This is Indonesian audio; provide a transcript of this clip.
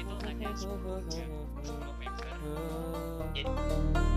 itu hanya 10 ya 10 meter jadi